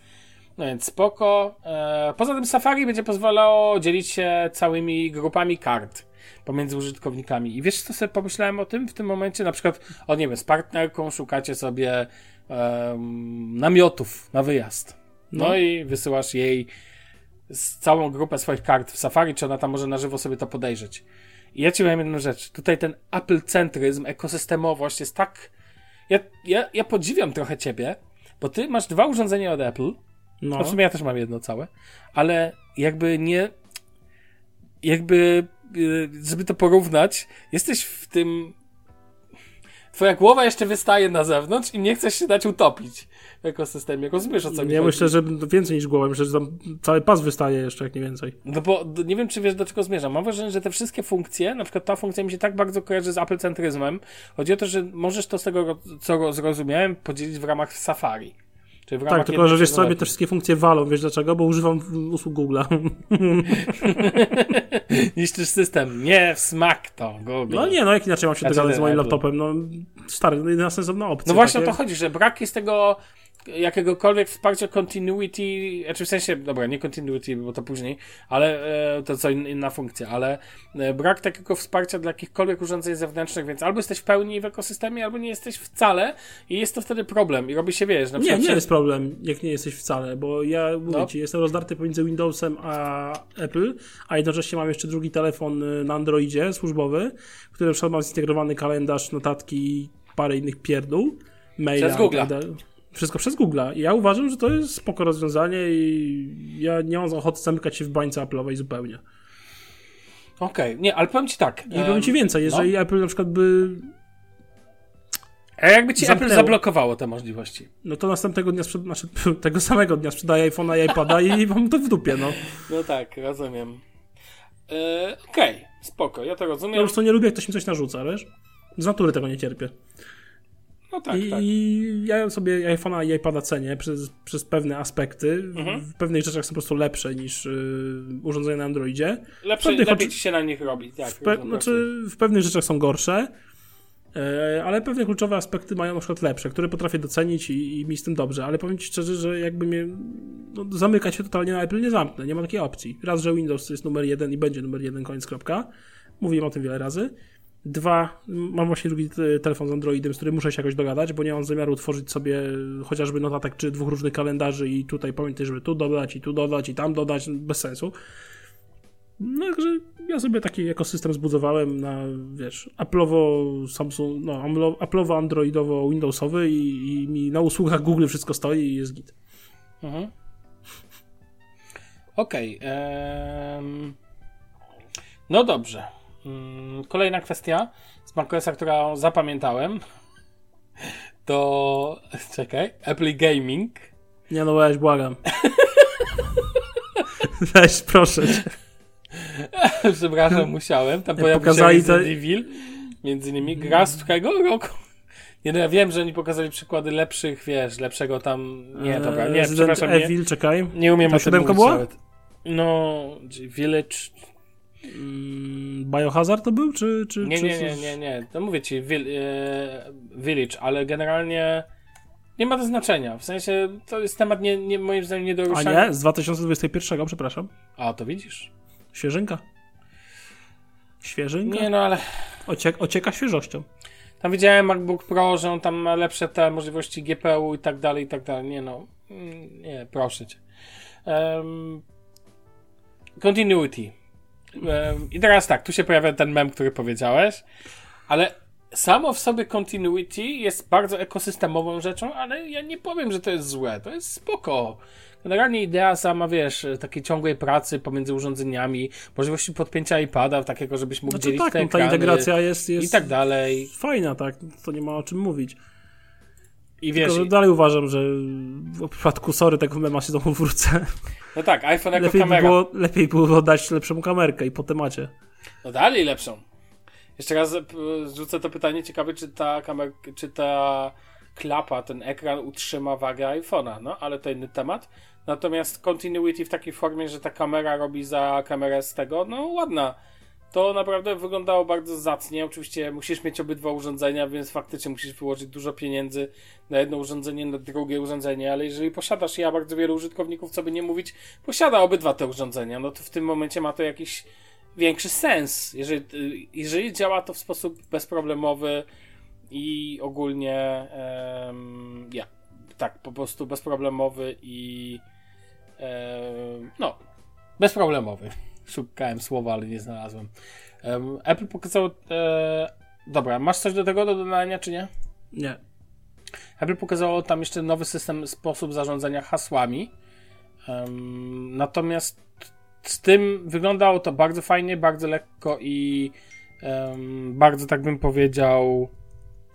No więc spoko. E, poza tym Safari będzie pozwalało dzielić się całymi grupami kart pomiędzy użytkownikami. I wiesz, co sobie pomyślałem o tym w tym momencie? Na przykład, o nie wiem, z partnerką szukacie sobie em, namiotów na wyjazd. No, No. i wysyłasz jej z całą grupę swoich kart w Safari, czy ona tam może na żywo sobie to podejrzeć. I ja ci powiem jedną rzecz. Tutaj ten Apple-centryzm, ekosystemowość jest tak... Ja, ja, ja podziwiam trochę ciebie, bo ty masz dwa urządzenia od Apple, No. no. w sumie ja też mam jedno całe, ale jakby nie... Jakby, y, żeby to porównać, jesteś w tym... Twoja głowa jeszcze wystaje na zewnątrz i nie chcesz się dać utopić w ekosystemie. Rozumiesz o co mi Ja chodzi? myślę, że więcej niż głowa. Myślę, że tam cały pas wystaje jeszcze, jak nie więcej. No bo nie wiem, czy wiesz, do czego zmierzam. Mam wrażenie, że te wszystkie funkcje, na przykład ta funkcja mi się tak bardzo kojarzy z Apple-centryzmem. Chodzi o to, że możesz to z tego, co zrozumiałem, podzielić w ramach Safari. Tak, tylko że wiesz co, mnie te wszystkie funkcje walą. Wiesz dlaczego? Bo używam usług Google'a. Niszczysz system. Nie w smak to, Google. No nie, no jak inaczej mam się Znaczy, dogadać z moim laptopem? No stary, no jedyna sensowna opcja. No właśnie takie... o to chodzi, że brak jest tego jakiegokolwiek wsparcia continuity, znaczy w sensie, dobra, nie continuity, bo to później, ale e, to co in, inna funkcja, ale e, brak takiego wsparcia dla jakichkolwiek urządzeń zewnętrznych, więc albo jesteś w pełni w ekosystemie, albo nie jesteś wcale i jest to wtedy problem i robi się, wiesz, na Nie, przykład nie się- jest problem, jak nie jesteś wcale, bo ja mówię No. ci, jestem rozdarty pomiędzy Windowsem a Apple, a jednocześnie mam jeszcze drugi telefon y, na Androidzie służbowy, w którym przykład mam zintegrowany kalendarz, notatki i parę innych pierdół, maila. Przez. Wszystko przez Google'a. Ja uważam, że to jest spoko rozwiązanie i ja nie mam ochoty zamykać się w bańce Apple'owej zupełnie. Okej, nie, ale powiem ci tak. I powiem ci więcej, jeżeli Apple na przykład by A jakby ci zamknęło. Apple zablokowało te możliwości? no to następnego dnia, sprzed... znaczy, tego samego dnia sprzedaję iPhone'a i iPada i mam to w dupie, no. No tak, rozumiem. E, Okej, spoko, ja to Ja rozumiem. już to nie lubię, jak ktoś mi coś narzuca, wiesz? Z natury tego nie cierpię. No tak, I, tak. I ja sobie iPhone'a i iPada cenię przez, przez pewne aspekty. Mhm. W pewnych rzeczach są po prostu lepsze niż y, urządzenia na Androidzie. Lepsze, pewnych lepiej ci się na nich robi, tak. Pe- rozumiem, znaczy, w pewnych rzeczach są gorsze, e, ale pewne kluczowe aspekty mają na przykład lepsze, które potrafię docenić i, i mi z tym dobrze. Ale powiem Ci szczerze, że jakby mnie no, zamykać się totalnie na Apple nie zamknę. Nie ma takiej opcji. Raz, że Windows jest numer jeden i będzie numer jeden, koniec, kropka. Mówiłem o tym wiele razy. Dwa, mam właśnie drugi te- telefon z Androidem, z którym muszę się jakoś dogadać, bo nie mam zamiaru tworzyć sobie chociażby notatek czy dwóch różnych kalendarzy i tutaj pamiętaj, żeby tu dodać i tu dodać i tam dodać, bez sensu. No, także ja sobie taki ekosystem zbudowałem na, wiesz, Apple'owo Samsung, no, Apple'owo Androidowo Windowsowy i, i mi na usługach Google wszystko stoi i jest git. Mhm. Okej. em, No dobrze. Mm, Kolejna kwestia z macOSa, którą zapamiętałem. to czekaj, Apple Gaming. Nie no, weź, błagam. weź, proszę cię. Przepraszam, musiałem. Tam pojawił pokazali się to- Evil. Między innymi gra z którego roku? Nie no, ja wiem, że oni pokazali przykłady lepszych, wiesz, lepszego tam... Nie, dobra, nie, Eee, Resident przepraszam, nie, Evil, czekaj. nie umiem Ta o tym była? No, Village... Mm, Biohazard to był, czy... czy Nie, czy nie, nie, nie, nie. To mówię ci, e, Village, ale generalnie nie ma to znaczenia. W sensie to jest temat nie, nie, moim zdaniem nie do A ruszania. nie, z 2021, przepraszam. A, to widzisz? Świeżynka. Świeżynka. Nie, no ale Ociek, ocieka świeżością. tam widziałem MacBook Pro, że on tam ma lepsze te możliwości GPU i tak dalej, i tak dalej. Nie no, Mm, nie, proszę cię. Um, continuity. I teraz tak, tu się pojawia ten mem, który powiedziałeś, ale samo w sobie continuity jest bardzo ekosystemową rzeczą, ale ja nie powiem, że to jest złe. To jest spoko. Generalnie idea sama, wiesz, takiej ciągłej pracy pomiędzy urządzeniami, możliwości podpięcia iPada, takiego, żebyś mógł Znaczy dzielić tak, te no, ta integracja jest, jest i tak dalej. fajna, tak. To nie ma o czym mówić. I Tylko, wiesz, że dalej uważam, że w przypadku sorry, tego mema się znowu wrócę. no tak, iPhone jako Lepiej by, kamera. było, lepiej było dać lepszą kamerkę i po temacie. No dalej lepszą. Jeszcze raz rzucę to pytanie, ciekawe czy ta kamer, czy ta klapa, ten ekran utrzyma wagę iPhone'a, no ale to inny temat. Natomiast continuity w takiej formie, że ta kamera robi za kamerę z tego, no ładna. To naprawdę wyglądało bardzo zacnie. Oczywiście musisz mieć obydwa urządzenia, więc faktycznie musisz wyłożyć dużo pieniędzy na jedno urządzenie, na drugie urządzenie, ale jeżeli posiadasz, ja bardzo wielu użytkowników, co by nie mówić, posiada obydwa te urządzenia, no to w tym momencie ma to jakiś większy sens. Jeżeli, y, jeżeli działa to w sposób bezproblemowy i ogólnie ja, tak, po prostu bezproblemowy i no, bezproblemowy. Szukałem słowa, ale nie znalazłem. Em, Apple pokazało e, dobra, masz coś do tego do dodania, czy nie? Nie. Apple pokazało tam jeszcze nowy system, sposób zarządzania hasłami. Em, natomiast z tym wyglądało to bardzo fajnie, bardzo lekko i em, bardzo, tak bym powiedział,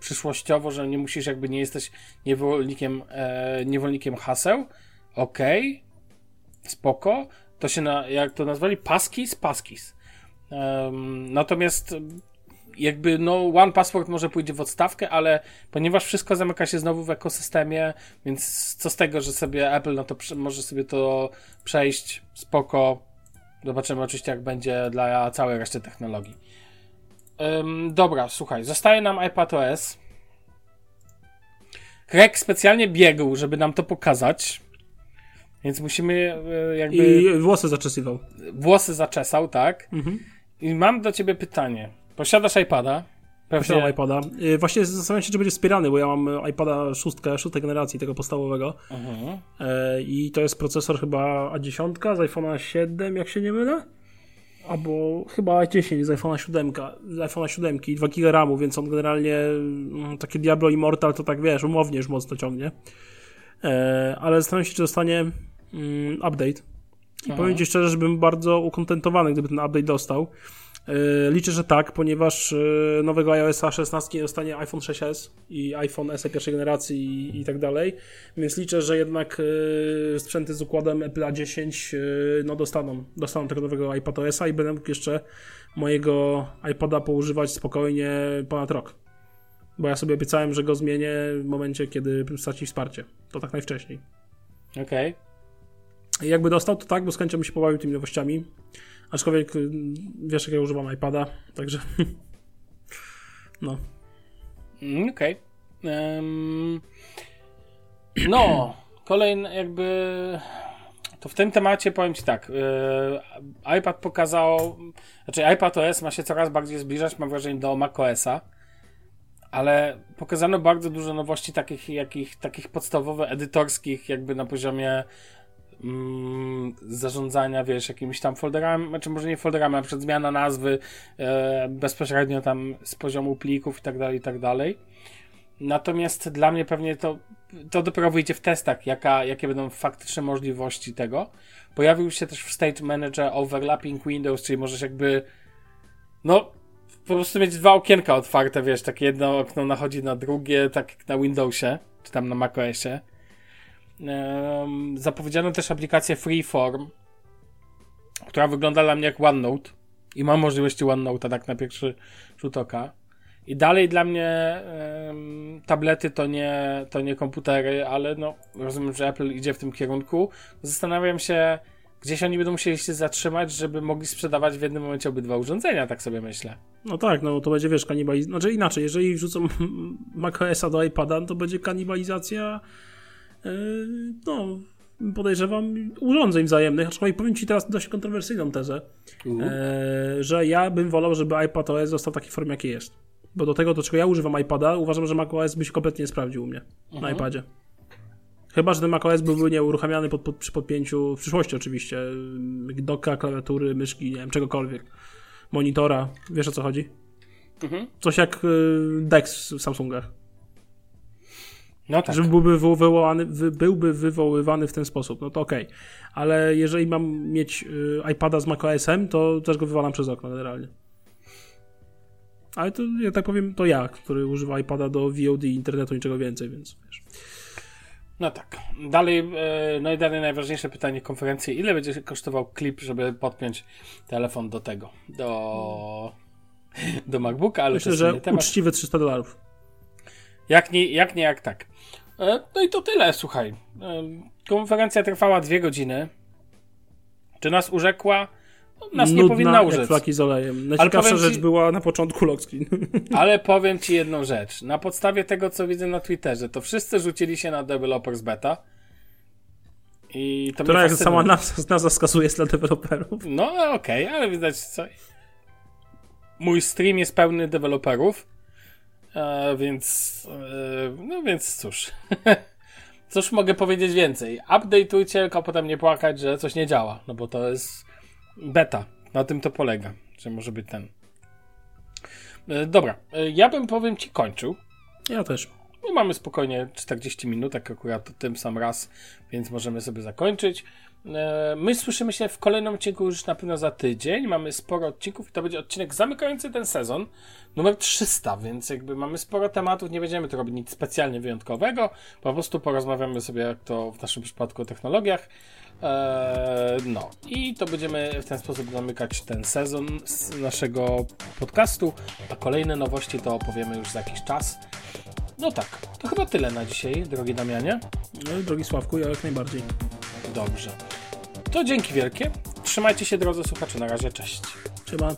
przyszłościowo, że nie musisz, jakby nie jesteś niewolnikiem, e, niewolnikiem haseł. Okej, spoko. To się, na, jak to nazwali? Paskis? Paskis. Em, natomiast jakby no One Password może pójdzie w odstawkę, ale ponieważ wszystko zamyka się znowu w ekosystemie, więc co z tego, że sobie Apple no to może sobie to przejść spoko. Zobaczymy oczywiście jak będzie dla całej reszty technologii. Ym, dobra, słuchaj, zostaje nam iPadOS. Craig specjalnie biegł, żeby nam to pokazać. Więc musimy e, jakby I włosy zaczesywał. włosy zaczesał, tak? Mhm. I mam do ciebie pytanie. Posiadasz iPada? Posiadam iPada. Y, Właśnie zastanawiam się, czy będzie wspierany, bo ja mam iPada szóstkę, szóstej generacji, tego podstawowego. Mhm. E, I to jest procesor chyba A10 z iPhone'a 7, jak się nie mylę. Albo chyba A10 z iPhone'a 7, z iPhone'a 7 i 2 GB RAMu, więc on generalnie mm, takie Diablo Immortal to tak wiesz, umownie już mocno ciągnie. E, ale zastanawiam się, czy dostanie mm, update. I powiem Ci szczerze, że bym bardzo ukontentowany, gdyby ten update dostał. E, Liczę, że tak, ponieważ e, nowego iOSa 16 dostanie iPhone 6s i iPhone SE pierwszej generacji i, i tak dalej, więc liczę, że jednak sprzęty z układem Apple A10 e, no dostaną, dostaną tego nowego iPadOSa i będę mógł jeszcze mojego iPada poużywać spokojnie ponad rok. Bo ja sobie obiecałem, że go zmienię w momencie, kiedy straci wsparcie. To tak najwcześniej. Okej. I Jakby dostał, to tak, bo z chęcią się pobawił tymi nowościami. Aczkolwiek y, wiesz, jak ja używam iPada, także. No. Mm, Okej. Em, no, kolejny jakby. To w tym temacie powiem Ci tak. e, iPad pokazał. Znaczy, iPad OS ma się coraz bardziej zbliżać, mam wrażenie, do macOSa. Ale pokazano bardzo dużo nowości takich, jakich, takich podstawowych, edytorskich, jakby na poziomie mm, zarządzania, wiesz, jakimiś tam folderami, znaczy może nie folderami, na przykład zmiana nazwy e, bezpośrednio tam z poziomu plików i tak dalej, i tak dalej. Natomiast dla mnie pewnie to, to dopiero wyjdzie w testach, jaka, jakie będą faktyczne możliwości tego. Pojawił się też w State Manager Overlapping Windows, czyli możesz jakby no po prostu mieć dwa okienka otwarte, wiesz, takie jedno okno nachodzi na drugie, tak jak na Windowsie, czy tam na macOSie. Um, zapowiedziano też aplikację Freeform, która wygląda dla mnie jak OneNote i ma możliwości OneNote'a tak na pierwszy rzut oka. I dalej dla mnie um, tablety to nie, to nie komputery, ale no, rozumiem, że Apple idzie w tym kierunku. Zastanawiam się, gdzieś oni będą musieli się zatrzymać, żeby mogli sprzedawać w jednym momencie obydwa urządzenia, tak sobie myślę. No tak, no to będzie, wiesz, kanibalizacja. Znaczy inaczej, jeżeli wrzucą macOSa do iPada, to będzie kanibalizacja yy, no, podejrzewam, urządzeń wzajemnych. Aczkolwiek powiem Ci teraz dość kontrowersyjną tezę, yy, że ja bym wolał, żeby iPad OS został w takiej formie, jakiej jest. Bo do tego, do czego ja używam iPada, uważam, że macOS by się kompletnie nie sprawdził u mnie mhm. na iPadzie. Chyba, że ten macOS byłby nieuruchamiany pod, pod, przy podpięciu, w przyszłości oczywiście, doka, klawiatury, myszki, nie wiem, czegokolwiek, monitora, wiesz o co chodzi? Mhm. Coś jak y, DeX w Samsungach. No tak. Żeby byłby wywołany, byłby wywoływany w ten sposób, no to okej. Okay. Ale jeżeli mam mieć y, iPada z macOS-em, to też go wywalam przez okno generalnie. Ale to, ja tak powiem, to ja, który używa iPada do VOD, internetu, niczego więcej, więc wiesz. No tak. Dalej, e, no i dalej najważniejsze pytanie konferencji. Ile będzie kosztował klip, żeby podpiąć telefon do tego, do, do MacBooka, ale Myślę, że temat. uczciwe 300 dolarów. Jak nie, jak nie, jak tak. E, no i to tyle, słuchaj. E, konferencja trwała dwie godziny. Czy nas urzekła? Nas Nudna, nie powinna użyć. flaki z olejem. Najciekawsza rzecz ci... była na początku lockscreen. Ale powiem ci jedną rzecz. Na podstawie tego, co widzę na Twitterze, to wszyscy rzucili się na Developers Beta. I to Która jak sama nas, nazwa skazuje jest dla deweloperów. No okej, okay, ale widać co. Mój stream jest pełny deweloperów, e, więc e, no więc cóż. cóż mogę powiedzieć więcej? Update'ujcie, tylko potem nie płakać, że coś nie działa, no bo to jest beta. Na tym to polega, że może być ten. E, dobra, e, ja bym powiem ci kończył. Ja też. My mamy spokojnie 40 minut, tak akurat tym sam raz, więc możemy sobie zakończyć. E, my słyszymy się w kolejnym odcinku już na pewno za tydzień. Mamy sporo odcinków i to będzie odcinek zamykający ten sezon, numer 300, więc jakby mamy sporo tematów, nie będziemy tu robić nic specjalnie wyjątkowego, po prostu porozmawiamy sobie, jak to w naszym przypadku o technologiach. Eee, no i to będziemy w ten sposób zamykać ten sezon z naszego podcastu, a kolejne nowości to opowiemy już za jakiś czas. No tak, to chyba tyle na dzisiaj, drogi Damianie. No, drogi Sławku, ja jak najbardziej. Dobrze. To dzięki wielkie. Trzymajcie się, drodzy słuchacze. Na razie, cześć. Trzymaj.